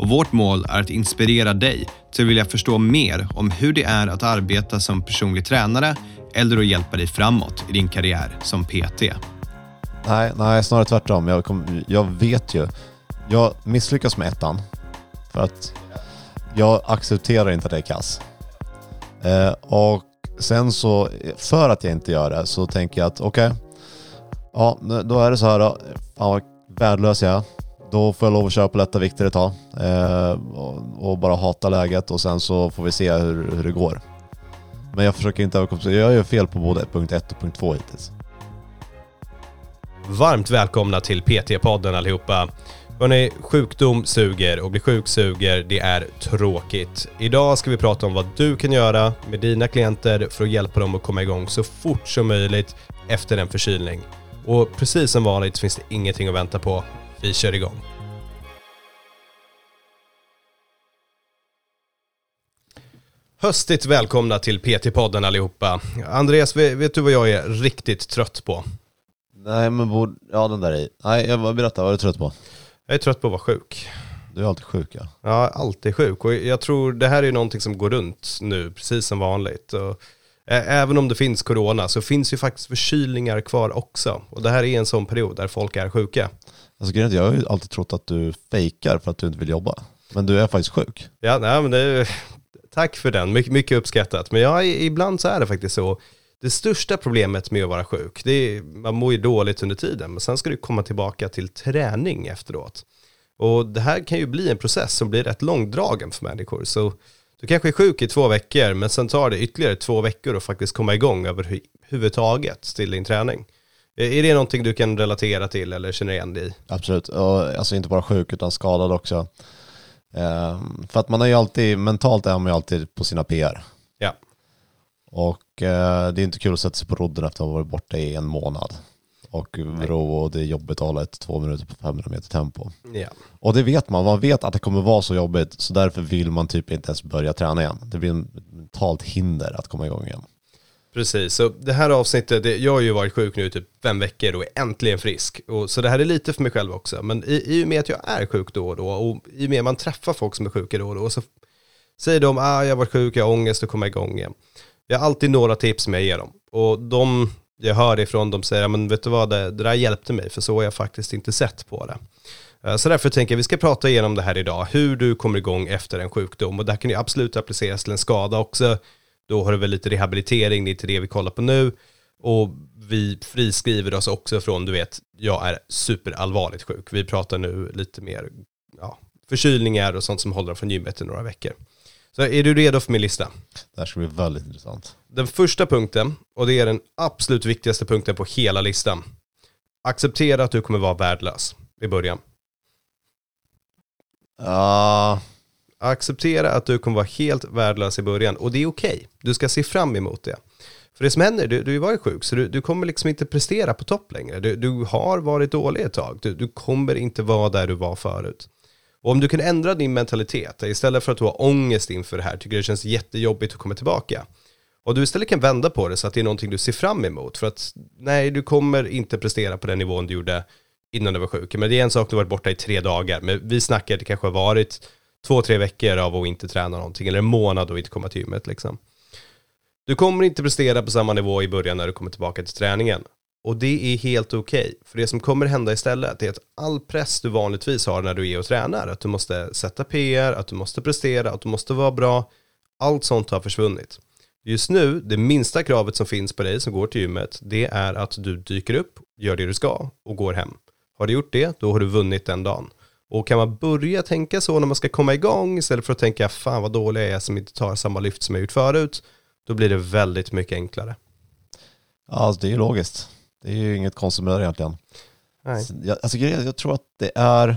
och vårt mål är att inspirera dig till att vilja förstå mer om hur det är att arbeta som personlig tränare eller att hjälpa dig framåt i din karriär som PT. Nej, nej snarare tvärtom. Jag, kom, jag vet ju. Jag misslyckas med ettan för att jag accepterar inte att det är kass. Eh, och sen så, för att jag inte gör det, så tänker jag att okej, okay, ja då är det så här då. Fan vad värdelös jag är. Då får jag lov att köra på lätta vikter ett tag eh, och, och, bara hata läget och sen så får vi se hur, hur det går. Men jag försöker inte överkompensera. Jag gör fel på både punkt 1 och punkt 2 hittills. Varmt välkomna till PT-podden allihopa. Hörrni, sjukdom suger och bli sjuk suger, det är tråkigt. Idag ska vi prata om vad du kan göra med dina klienter för att hjälpa dem att komma igång så fort som möjligt efter en förkylning. Och precis som vanligt finns det ingenting att vänta på. Vi kör igång. Höstigt välkomna till PT-podden allihopa. Andreas, vet du vad jag är riktigt trött på? Nej men bord, ja den där i. Nej, jag berätta, vad är du trött på? Jag är trött på att vara sjuk. Du är alltid sjuk ja. Ja, alltid sjuk. Och jag tror det här är någonting som går runt nu, precis som vanligt. Och även om det finns corona så finns ju faktiskt förkylningar kvar också. Och det här är en sån period där folk är sjuka. Alltså jag har ju alltid trott att du fejkar för att du inte vill jobba. Men du är faktiskt sjuk. Ja, nej, men det, tack för den. My mycket uppskattat. Men ja, ibland så är det faktiskt så. Det största problemet med att vara sjuk, det är, man mår ju dåligt under tiden, men sen ska du komma tillbaka till träning efteråt. Och det här kan ju bli en process som blir rätt långdragen för människor. Så du kanske är sjuk i två veckor, men sen tar det ytterligare två veckor att faktiskt komma igång överhuvudtaget till din träning. Är det någonting du kan relatera till eller känner igen dig i? Absolut, och alltså inte bara sjuk utan skadad också. Um, för att man är ju alltid, mentalt är man ju alltid på sina PR. Ja. Och uh, det är inte kul att sätta sig på rodden efter att ha varit borta i en månad. Och ro och det är jobbigt att hålla ett två minuter på 500 meter tempo. Ja. Och det vet man, man vet att det kommer vara så jobbigt så därför vill man typ inte ens börja träna igen. Det blir ett mentalt hinder att komma igång igen. Precis, så det här avsnittet, det, jag har ju varit sjuk nu i typ fem veckor och är äntligen frisk. Och, så det här är lite för mig själv också. Men i, i och med att jag är sjuk då och då och i och med att man träffar folk som är sjuka då och då så säger de ah, jag har varit sjuk, jag har ångest och kommer igång igen. Jag har alltid några tips som jag ger dem. Och de jag hör ifrån, de säger, men vet du vad, det, det där hjälpte mig, för så har jag faktiskt inte sett på det. Eh, så därför tänker jag vi ska prata igenom det här idag, hur du kommer igång efter en sjukdom. Och det här kan ju absolut appliceras till en skada också. Då har du väl lite rehabilitering, det är inte det vi kollar på nu. Och vi friskriver oss också från, du vet, jag är superallvarligt sjuk. Vi pratar nu lite mer ja, förkylningar och sånt som håller från gymmet i några veckor. Så är du redo för min lista? Det här ska bli väldigt intressant. Den första punkten, och det är den absolut viktigaste punkten på hela listan. Acceptera att du kommer vara värdelös i början. Ja, uh, Acceptera att du kommer vara helt värdelös i början och det är okej. Okay. Du ska se fram emot det. För det som händer, du, du var varit sjuk så du, du kommer liksom inte prestera på topp längre. Du, du har varit dålig ett tag. Du, du kommer inte vara där du var förut. Och om du kan ändra din mentalitet, istället för att du har ångest inför det här, tycker det känns jättejobbigt att komma tillbaka. Och du istället kan vända på det så att det är någonting du ser fram emot. För att nej, du kommer inte prestera på den nivån du gjorde innan du var sjuk. Men det är en sak, du har varit borta i tre dagar. Men vi snackar, det kanske har varit två, tre veckor av att inte träna någonting, eller en månad och inte komma till gymmet liksom. Du kommer inte prestera på samma nivå i början när du kommer tillbaka till träningen. Och det är helt okej. Okay. För det som kommer hända istället är att all press du vanligtvis har när du är och tränar, att du måste sätta PR, att du måste prestera, att du måste vara bra, allt sånt har försvunnit. Just nu, det minsta kravet som finns på dig som går till gymmet, det är att du dyker upp, gör det du ska och går hem. Har du gjort det, då har du vunnit den dagen. Och kan man börja tänka så när man ska komma igång istället för att tänka fan vad dålig jag är som inte tar samma lyft som jag gjort förut, då blir det väldigt mycket enklare. Ja, alltså det är ju logiskt. Det är ju inget konstigt med det egentligen. Nej. Jag, alltså, jag tror att det är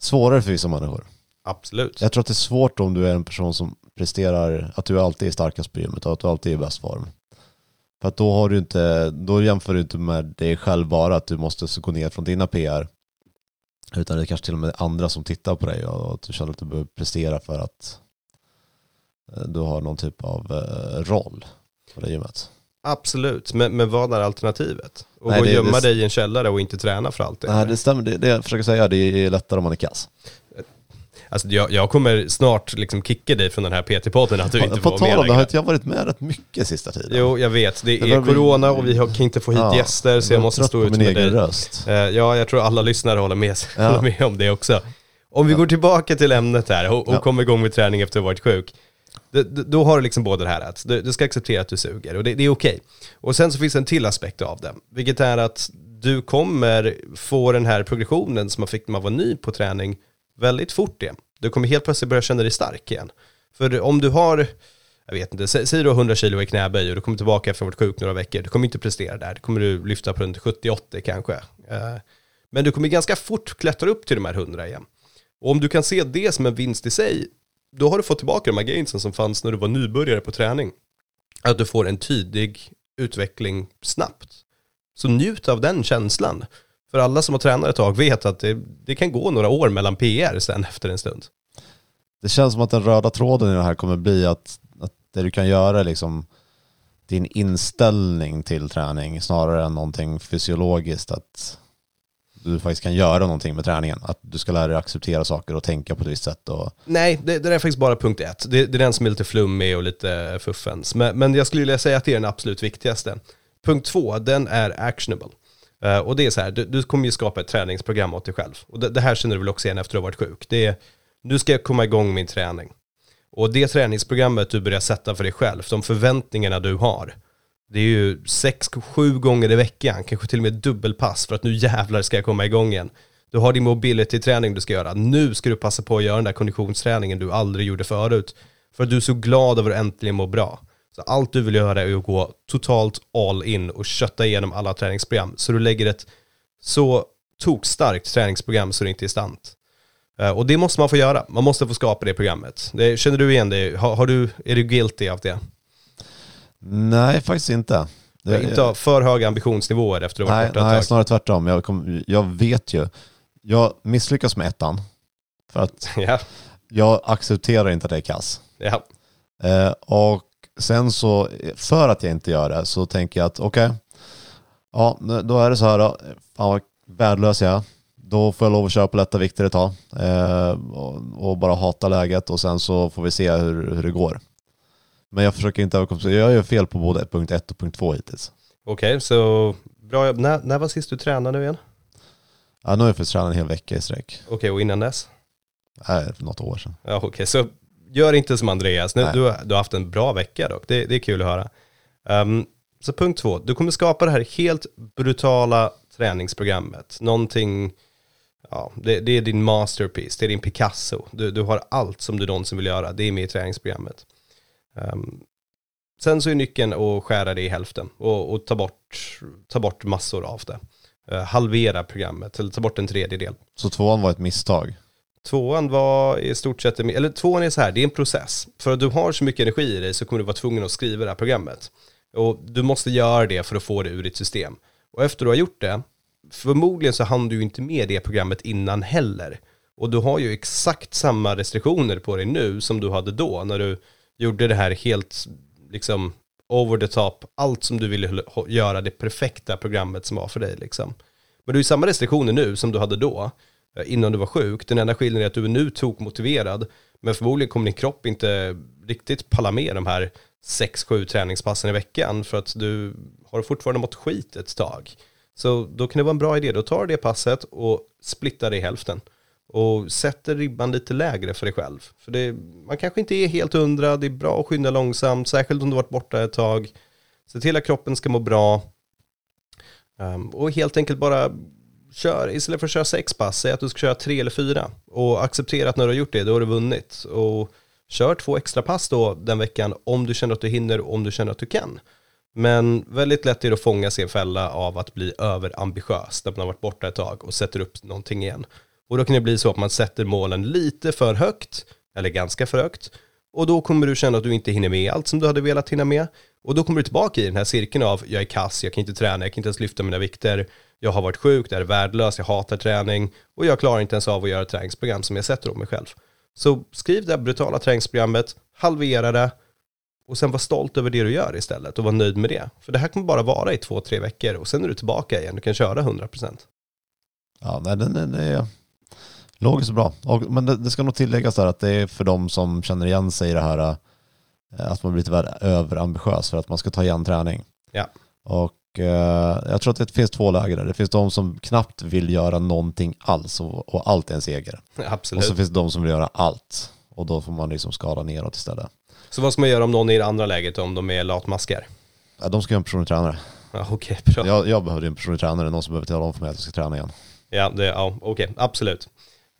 svårare för vissa människor. Absolut. Jag tror att det är svårt om du är en person som presterar, att du alltid är starkast på gymmet och att du alltid är i bäst form. För att då har du inte, då jämför du inte med dig själv bara att du måste gå ner från dina PR. Utan det är kanske till och med andra som tittar på dig och att du känner att du behöver prestera för att eh, du har någon typ av eh, roll på det gymmet. Absolut, men, men vad är alternativet? Och Nej, gå och det- gömma det- dig i en källare och inte träna för alltid? Nej det stämmer, det, det jag försöker säga det är lättare om man är kass. Alltså, jag, jag kommer snart liksom kicka dig från den här PT-podden att du inte får vara med det har längre. inte jag varit med rätt mycket sista tiden. Jo, jag vet. Det Det är corona och vi har, kan inte få hit Ja, gäster så jag måste stå ut med egen dig. röst. Eh, Ja, jag tror alla lyssnare håller med, Ja. håller med om det också. Om vi går tillbaka till ämnet här och, och Ja. kommer igång med träning efter att ha varit sjuk. Då har du liksom både det här att du, du ska acceptera att du suger och det, det är okej. Och sen så finns det en till aspekt av det, vilket är att du kommer få den här progressionen som man fick när man var ny på träning väldigt fort igen. Du kommer helt plötsligt börja känna dig stark igen. För om du har, jag vet inte, sä- säg du har 100 kilo i knäböj och du kommer tillbaka efter att ha varit sjuk några veckor, du kommer inte prestera där, du kommer du lyfta på runt 70-80 kanske. Eh, Men du kommer ganska fort klättra upp till de här 100 igen. Och om du kan se det som en vinst i sig, då har du fått tillbaka de här gainsen som fanns när du var nybörjare på träning. Att du får en tydlig utveckling snabbt. Så njut av den känslan. För alla som har tränat ett tag vet att det, det kan gå några år mellan PR sen efter en stund. Det känns som att den röda tråden i det här kommer bli att, att det du kan göra är liksom din inställning till träning snarare än någonting fysiologiskt att du faktiskt kan göra någonting med träningen. Att du ska lära dig acceptera saker och tänka på ett visst sätt. Och, Nej, det, det är faktiskt bara punkt ett. Det, det är den som är lite flummig och lite fuffens. Men, men jag skulle vilja säga att det är den absolut viktigaste. Punkt två, den är actionable. Eh, och det är så här, du, du kommer ju skapa ett träningsprogram åt dig själv. Och det, det här känner du väl också igen efter att ha varit sjuk. Det är, nu ska jag komma igång med min träning. Och det träningsprogrammet du börjar sätta för dig själv, de förväntningarna du har, det är ju sex, sju gånger i veckan, kanske till och med dubbelpass för att nu jävlar ska jag komma igång igen. Du har din mobility-träning du ska göra. Nu ska du passa på att göra den där konditionsträningen du aldrig gjorde förut. För att du är så glad över att äntligen må bra. Så allt du vill göra är att gå totalt all in och kötta igenom alla träningsprogram. Så du lägger ett så tokstarkt träningsprogram så det inte är stant. Eh, Och det måste man få göra. Man måste få skapa det programmet. Det, känner du igen det? Har, har du, är du guilty av det? nej, faktiskt inte. Det- inte ha för höga ambitionsnivåer efter att ha varit nej, borta nej, tag? snarare tvärtom. Jag, kom, jag vet ju. Jag misslyckas med ettan. För att Ja, jag accepterar inte att jag är kass. ja. Eh, och sen så, för att jag inte gör det, så tänker jag att okej, ja, då är det så här då. Fan vad värdelös jag är. Då får jag lov att köra på lätta vikter ett tag. Eh, och, och bara hata läget och sen så får vi se hur, hur det går. Men jag försöker inte överkompensera. Jag gör fel på både punkt ett och punkt två hittills. Okej, så bra jobb. När, när var sist du tränade nu igen? Ja, nu har jag fått träna en hel vecka i sträck. Okej, och innan dess? Nej, för något år sedan. Ja, okej, så gör inte som Andreas. Nu, du, har- du har haft en bra vecka dock. Det, det är kul att höra. Ehm, så punkt två, du kommer skapa det här helt brutala träningsprogrammet. Någonting, ja, det, det är din masterpiece, det är din Picasso. Du, du har allt som du någonsin vill göra, det är med i träningsprogrammet. Ehm, sen så är nyckeln att skära det i hälften och, och ta, bort, ta bort massor av det. Eh, halvera programmet, eller ta bort en tredjedel. Så tvåan var ett misstag. Tvåan var i stort sett, eller tvåan är så här, det är en process. För att du har så mycket energi i dig så kommer du vara tvungen att skriva det här programmet. Och du måste göra det för att få det ur ditt system. Och efter du har gjort det, förmodligen så hann du ju inte med det programmet innan heller. Och du har ju exakt samma restriktioner på dig nu som du hade då när du gjorde det här helt liksom over the top, allt som du ville göra, det perfekta programmet som var för dig liksom. Men du har ju samma restriktioner nu som du hade då, Eh, innan du var sjuk. Den enda skillnaden är att du är nu tok motiverad, men förmodligen kommer din kropp inte riktigt palla med de här 6-7 träningspassen i veckan för att du har fortfarande mått skit ett tag. Så då kan det vara en bra idé, då tar du det passet och splittar det i hälften. Och sätter ribban lite lägre för dig själv. För det, man kanske inte är helt hundra, det är bra att skynda långsamt, särskilt om du varit borta ett tag. Se till att kroppen ska må bra. Um, och helt enkelt bara kör, istället för att köra sex pass, säg att du ska köra tre eller fyra. Och acceptera att när du har gjort det, då har du vunnit. Och kör två extra pass då den veckan om du känner att du hinner och om du känner att du kan. Men väldigt lätt är det att fånga sin fälla av att bli överambitiös när man har varit borta ett tag och sätter upp någonting igen. Och då kan det bli så att man sätter målen lite för högt, eller ganska för högt, och då kommer du känna att du inte hinner med allt som du hade velat hinna med. Och då kommer du tillbaka i den här cirkeln av jag är kass, jag kan inte träna, jag kan inte ens lyfta mina vikter, jag har varit sjuk, det är värdelöst, jag hatar träning och jag klarar inte ens av att göra ett träningsprogram som jag sätter om mig själv. Så skriv det här brutala träningsprogrammet, halvera det och sen var stolt över det du gör istället och var nöjd med det. För det här kommer bara vara i två, tre veckor och sen är du tillbaka igen, du kan köra 100%. Ja, nej, den, är logiskt bra. Och, men det, det ska nog tilläggas där att det är för de som känner igen sig i det här eh, att man blir lite överambitiös för att man ska ta igen träning. Ja. Och eh, jag tror att det finns två läger där. Det finns de som knappt vill göra någonting alls och, och allt är en seger. Absolut. Och så finns det de som vill göra allt och då får man liksom skala neråt istället. Så vad ska man göra om någon är i det andra läget, om de är latmaskar? Ja, de ska ha en personlig tränare. Ja, Okej, bra. Ja, Jag, jag behöver ju en personlig tränare, någon som behöver tala om för mig att jag ska träna igen. det, ja okej, absolut.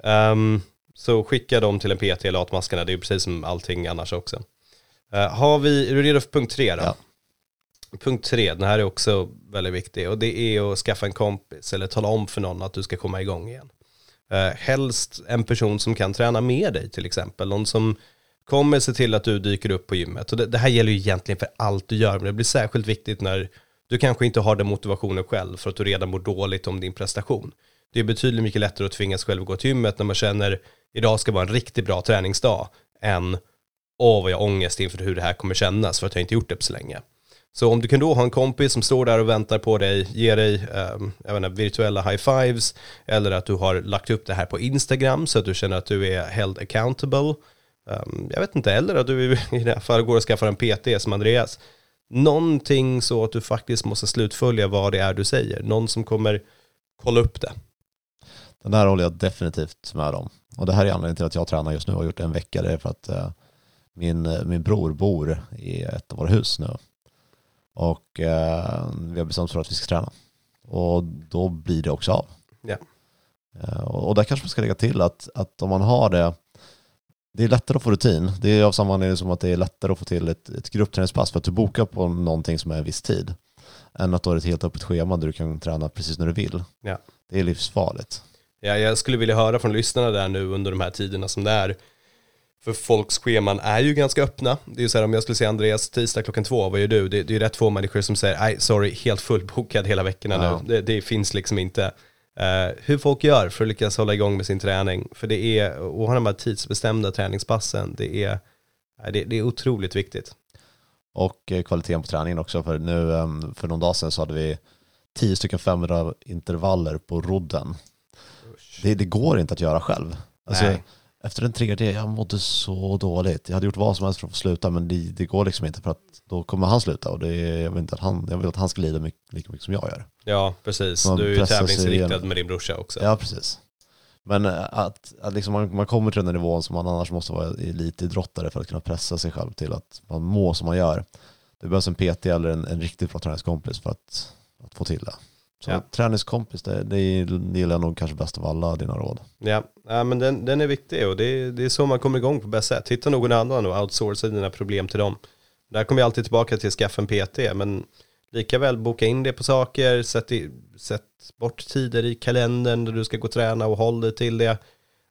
Ehm, så skicka dem till en PT, latmaskarna, det är ju precis som allting annars också. Eh, har vi, är du redo för punkt tre då? Ja. Punkt tre, den här är också väldigt viktig och det är att skaffa en kompis eller tala om för någon att du ska komma igång igen. Uh, helst en person som kan träna med dig till exempel, någon som kommer se till att du dyker upp på gymmet. Och det, det här gäller ju egentligen för allt du gör, men det blir särskilt viktigt när du kanske inte har den motivationen själv för att du redan mår dåligt om din prestation. Det är betydligt mycket lättare att tvingas själv gå till gymmet när man känner idag ska vara en riktigt bra träningsdag än åh vad jag har ångest inför hur det här kommer kännas för att jag inte gjort det på så länge. Så om du kan då ha en kompis som står där och väntar på dig, ger dig eh, inte, virtuella high-fives eller att du har lagt upp det här på Instagram så att du känner att du är held accountable. Um, jag vet inte, eller att du i det här fallet går och skaffar en PT som Andreas. Någonting så att du faktiskt måste slutfölja vad det är du säger. Någon som kommer kolla upp det. Den här håller jag definitivt med om. Och det här är anledningen till att jag tränar just nu och har gjort en vecka. Det är för att eh, min, min bror bor i ett av våra hus nu. Och eh, vi har bestämt för att vi ska träna. Och då blir det också av. Ja. Eh, och, och där kanske man ska lägga till att, att om man har det, det är lättare att få rutin. Det är av samma anledning som att det är lättare att få till ett, ett gruppträningspass för att du bokar på någonting som är en viss tid. Än att du har ett helt öppet schema där du kan träna precis när du vill. Ja. Det är livsfarligt. Ja, jag skulle vilja höra från lyssnarna där nu under de här tiderna som det är. För folks scheman är ju ganska öppna. Det är ju så här om jag skulle säga Andreas tisdag klockan två, vad gör du? Det, det är ju rätt få människor som säger, nej sorry, helt fullbokad hela veckorna Ja. nu. Det, det finns liksom inte. Eh, hur folk gör för att lyckas hålla igång med sin träning. För det är, och ha de här tidsbestämda träningspassen, det är, det, det är otroligt viktigt. Och eh, kvaliteten på träningen också. För nu em, för någon dag sedan så hade vi 10 stycken 500 intervaller på rodden. Det, det går inte att göra själv. Alltså, Nej. efter den tredje, jag mådde så dåligt. Jag hade gjort vad som helst för att få sluta men det, det går liksom inte för att då kommer han sluta och det, jag, vill inte att han, jag vill att han ska lida mycket, lika mycket som jag gör. Ja, precis. Man Du är ju tävlingsinriktad med din brorsa också. Ja, precis. Men eh, att, att liksom man, man kommer till den nivån som man annars måste vara elitidrottare för att kunna pressa sig själv till att man må som man gör. Det behövs en PT eller en, en riktigt bra träningskompis för att, att få till det. Så Ja. träningskompis, det, det gillar jag nog kanske bäst av alla dina råd. Ja, ja men den, den är viktig och det är, det är så man kommer igång på bäst sätt. Hitta någon annan och outsourca dina problem till dem. Där kommer jag alltid tillbaka till skaffa en PT, men lika väl boka in det på saker, sätt, i, sätt bort tider i kalendern där du ska gå och träna och håll dig till det.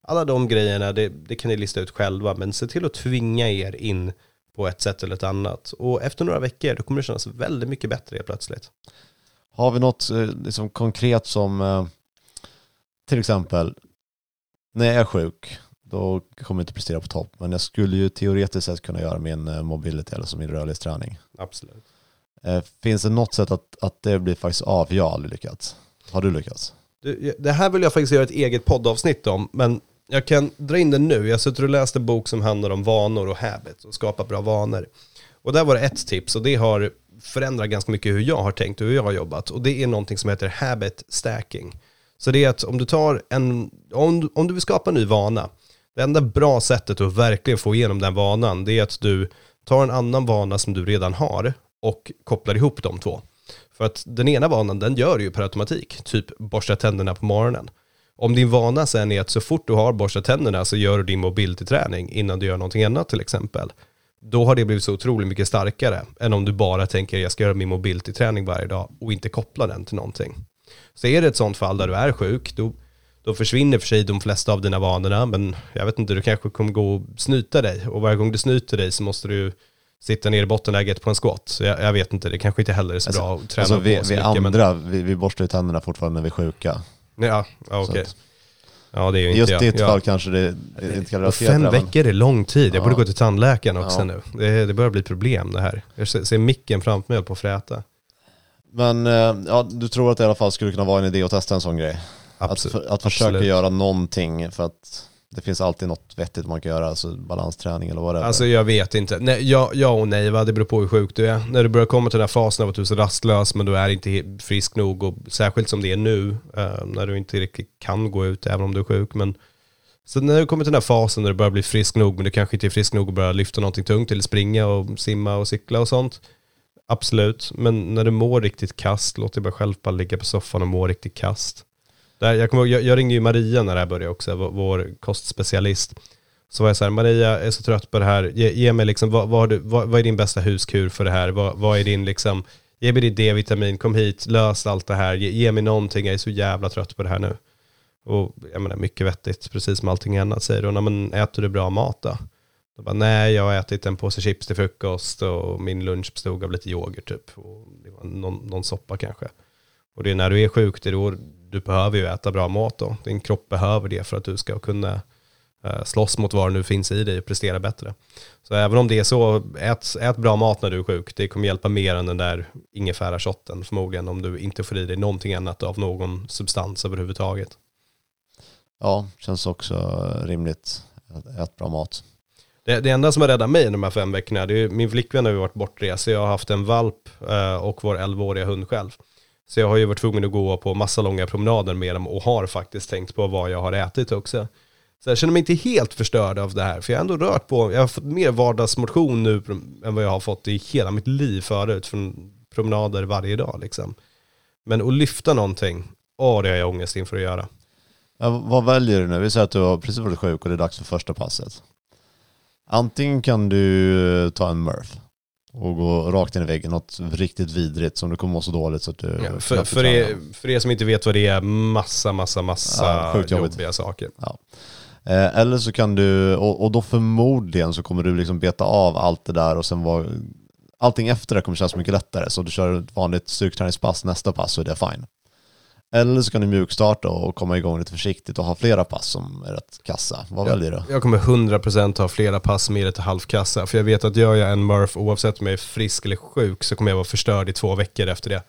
Alla de grejerna, det, det kan ni lista ut själva, men se till att tvinga er in på ett sätt eller ett annat. Och efter några veckor, då kommer det kännas väldigt mycket bättre helt plötsligt. Har vi något eh, liksom konkret som eh, till exempel när jag är sjuk då kommer jag inte prestera på topp men jag skulle ju teoretiskt sett kunna göra min eh, mobility eller som min rörlighetsträning. Absolut. Finns det något sätt att, att det blir faktiskt av? Jag har aldrig lyckats. Har du lyckats? Du, det här vill jag faktiskt göra ett eget poddavsnitt om, men jag kan dra in det nu. Jag sitter och läste en bok som handlar om vanor och habits och skapa bra vanor. Och där var det ett tips och det har förändrar ganska mycket hur jag har tänkt och hur jag har jobbat. Och det är någonting som heter habit stacking. Så det är att om du tar en, om, du- om du vill skapa en ny vana, det enda bra sättet att verkligen få igenom den vanan, det är att du tar en annan vana som du redan har och kopplar ihop de två. För att den ena vanan, den gör du ju per automatik. Typ borsta tänderna på morgonen. Om din vana sen är att så fort du har borstat tänderna så gör du din mobilträning innan du gör någonting annat till exempel. Då har det blivit så otroligt mycket starkare än om du bara tänker jag ska göra min mobilträning varje dag och inte koppla den till någonting. Så är det ett sånt fall där du är sjuk, då, då försvinner för sig de flesta av dina vanorna, men jag vet inte, du kanske kommer gå och snyta dig. Och varje gång du snyter dig så måste du sitta ner i bottenläget på en squat. Så jag, jag vet inte, det kanske inte heller är så Alltså- bra att träna Alltså på vi, så vi mycket. andra, vi, vi borstar ju tänderna fortfarande när vi är sjuka. Men, ja, okej. att- Ja, det är ju inte Just jag. ditt fall kanske det, det inte kan Och relatera fem det, men- veckor är lång tid. Jag borde gå till tandläkaren också nu. Det, det börjar bli problem det här. Jag ser, ser micken framför mig på att fräta. Men eh, ja, du tror att det i alla fall skulle kunna vara en idé att testa en sån grej? Att, Absolut. för, att försöka Absolut. göra någonting för att det finns alltid något vettigt man kan göra, alltså balansträning eller vad det är. Alltså jag vet inte. Nej, ja, ja och nej va, det beror på hur sjuk du är. När du börjar komma till den här fasen av att du är så rastlös men du är inte frisk nog och särskilt som det är nu eh, när du inte riktigt kan gå ut även om du är sjuk. Men, så när du kommer till den här fasen när du börjar bli frisk nog men du kanske inte är frisk nog att börja lyfta någonting tungt eller springa och simma och cykla och sånt. Absolut, men när du mår riktigt kast, låt dig bara själv bara ligga på soffan och må riktigt kast. Där, jag, kommer, ihåg, jag, jag ringde ju Maria när det här började också, vår, vår kostspecialist. Så var jag så här, Maria jag är så trött på det här, ge, ge mig liksom, vad, vad, har du, vad, vad är din bästa huskur för det här? Vad, vad är din liksom, ge mig ditt D-vitamin, kom hit, lös allt det här, ge, ge mig någonting, jag är så jävla trött på det här nu. Och jag menar mycket vettigt, precis som allting annat säger hon, men äter du bra mat då? Då bara, nej, jag har ätit en påse chips till frukost och min lunch bestod av lite yoghurt typ. Och det var någon, någon soppa kanske. Och det är när du är sjuk, det är då du behöver ju äta bra mat då. Din kropp behöver det för att du ska kunna eh, slåss mot vad det nu finns i dig och prestera bättre. Så även om det är så, ät, ät bra mat när du är sjuk. Det kommer hjälpa mer än den där ingefära shotten förmodligen om du inte får i dig någonting annat av någon substans överhuvudtaget. Ja, känns också rimligt. Ät bra mat. Det, det enda som har räddat mig de här fem veckorna, det är min flickvän har varit bortrest, så jag har haft en valp eh, och vår 11-åriga hund själv. Så jag har ju varit tvungen att gå på massa långa promenader med dem och har faktiskt tänkt på vad jag har ätit också. Så jag känner mig inte helt förstörd av det här, för jag har ändå rört på, jag har fått mer vardagsmotion nu än vad jag har fått i hela mitt liv förut, från promenader varje dag liksom. Men att lyfta någonting, åh det har jag ångest inför att göra. Ja, vad väljer du nu? Vi säger att du har precis varit sjuk och det är dags för första passet. Antingen kan du ta en Murph och gå rakt in i väggen, något riktigt vidrigt som du kommer må så dåligt så att du Ja, för, för, er, för er som inte vet vad det är, massa, massa, massa Ja, jobbiga saker. Eh, Eller så kan du, och, och då förmodligen så kommer du liksom beta av allt det där och sen var allting efter det kommer kännas mycket lättare. Så du kör ett vanligt styrketräningspass nästa pass så är det fine. Eller så kan du mjukstarta och komma igång lite försiktigt och ha flera pass som är rätt kassa. Vad Ja. väljer du? Jag kommer 100% ha flera pass med det till halvkassa. För jag vet att gör jag en Murph, oavsett om jag är frisk eller sjuk, så kommer jag vara förstörd i två veckor efter det.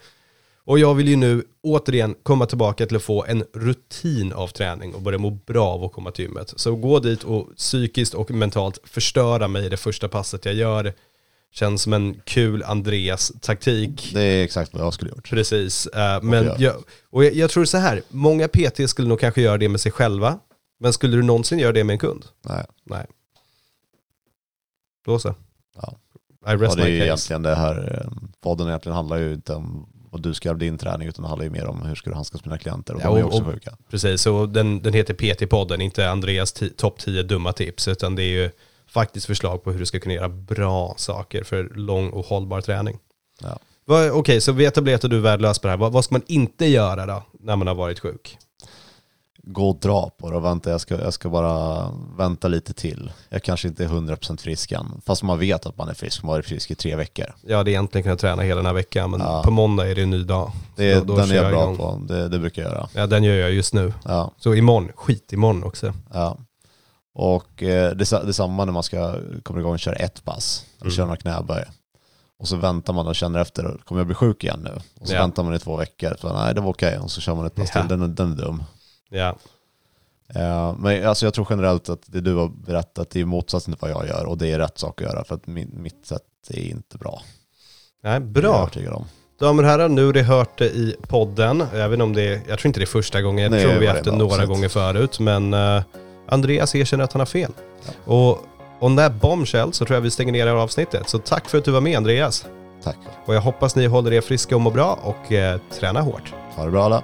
Och jag vill ju nu återigen komma tillbaka till att få en rutin av träning och börja må bra av att komma till gymmet. Så gå dit och psykiskt och mentalt förstöra mig det första passet jag gör känns som en kul Andreas-taktik. Det är exakt vad jag skulle gjort. Precis, eh, men gör. jag, och jag, jag tror så här, många PT skulle nog kanske göra det med sig själva, men skulle du någonsin göra det med en kund? Nej. Nej. Då så. Ja. I rest Och det är my egentligen det här, eh, podden egentligen handlar ju inte om vad du ska göra din träning utan det handlar ju mer om hur ska du handskas med dina klienter och Ja, de är och- också och- sjuka. Precis, och den, den heter PT-podden, inte Andreas topp 10 dumma tips, utan det är ju faktiskt förslag på hur du ska kunna göra bra saker för lång och hållbar träning. Ja. Okej, så vi etablerat att du är värdelös på det här. Vad, vad ska man inte göra då, när man har varit sjuk? Gå och dra på det och vänta, jag ska, jag ska bara vänta lite till. Jag kanske inte är 100% frisk än, fast man vet att man är frisk, man har varit frisk i tre veckor. Jag hade egentligen kunnat träna hela den här veckan, men Ja. på måndag är det en ny dag. Det, Då- då den är jag jag bra igång. på, det, det brukar jag göra. Ja, den gör jag just nu. Ja, Så imorgon, skit imorgon också. ja. Och eh, det, är samma när man ska komma igång och köra ett pass, eller Mm. köra några knäböj. Och så väntar man och känner efter, kommer jag bli sjuk igen nu? Och så Ja. väntar man i två veckor, så, nej det var okej, och så kör man ett pass Ja. till, den, är- den är dum. Ja, Eh, men alltså jag tror generellt att det du har berättat är motsatsen till vad jag gör och det är rätt sak att göra för att min, mitt sätt är inte bra. Nej, Det är jag bra. om. Damer och herrar, nu har ni hört det i podden. Jag vet om det är, jag tror inte det är första gången, jag Nej, tror vi har haft det några att- gånger förut. Men eh, Andreas erkänner att han har fel. Och on that bombshell så tror jag vi stänger ner det här avsnittet. Så tack för att du var med Andreas. Tack. Och jag hoppas ni håller er friska och mår bra och eh, träna hårt. Ha det bra alla.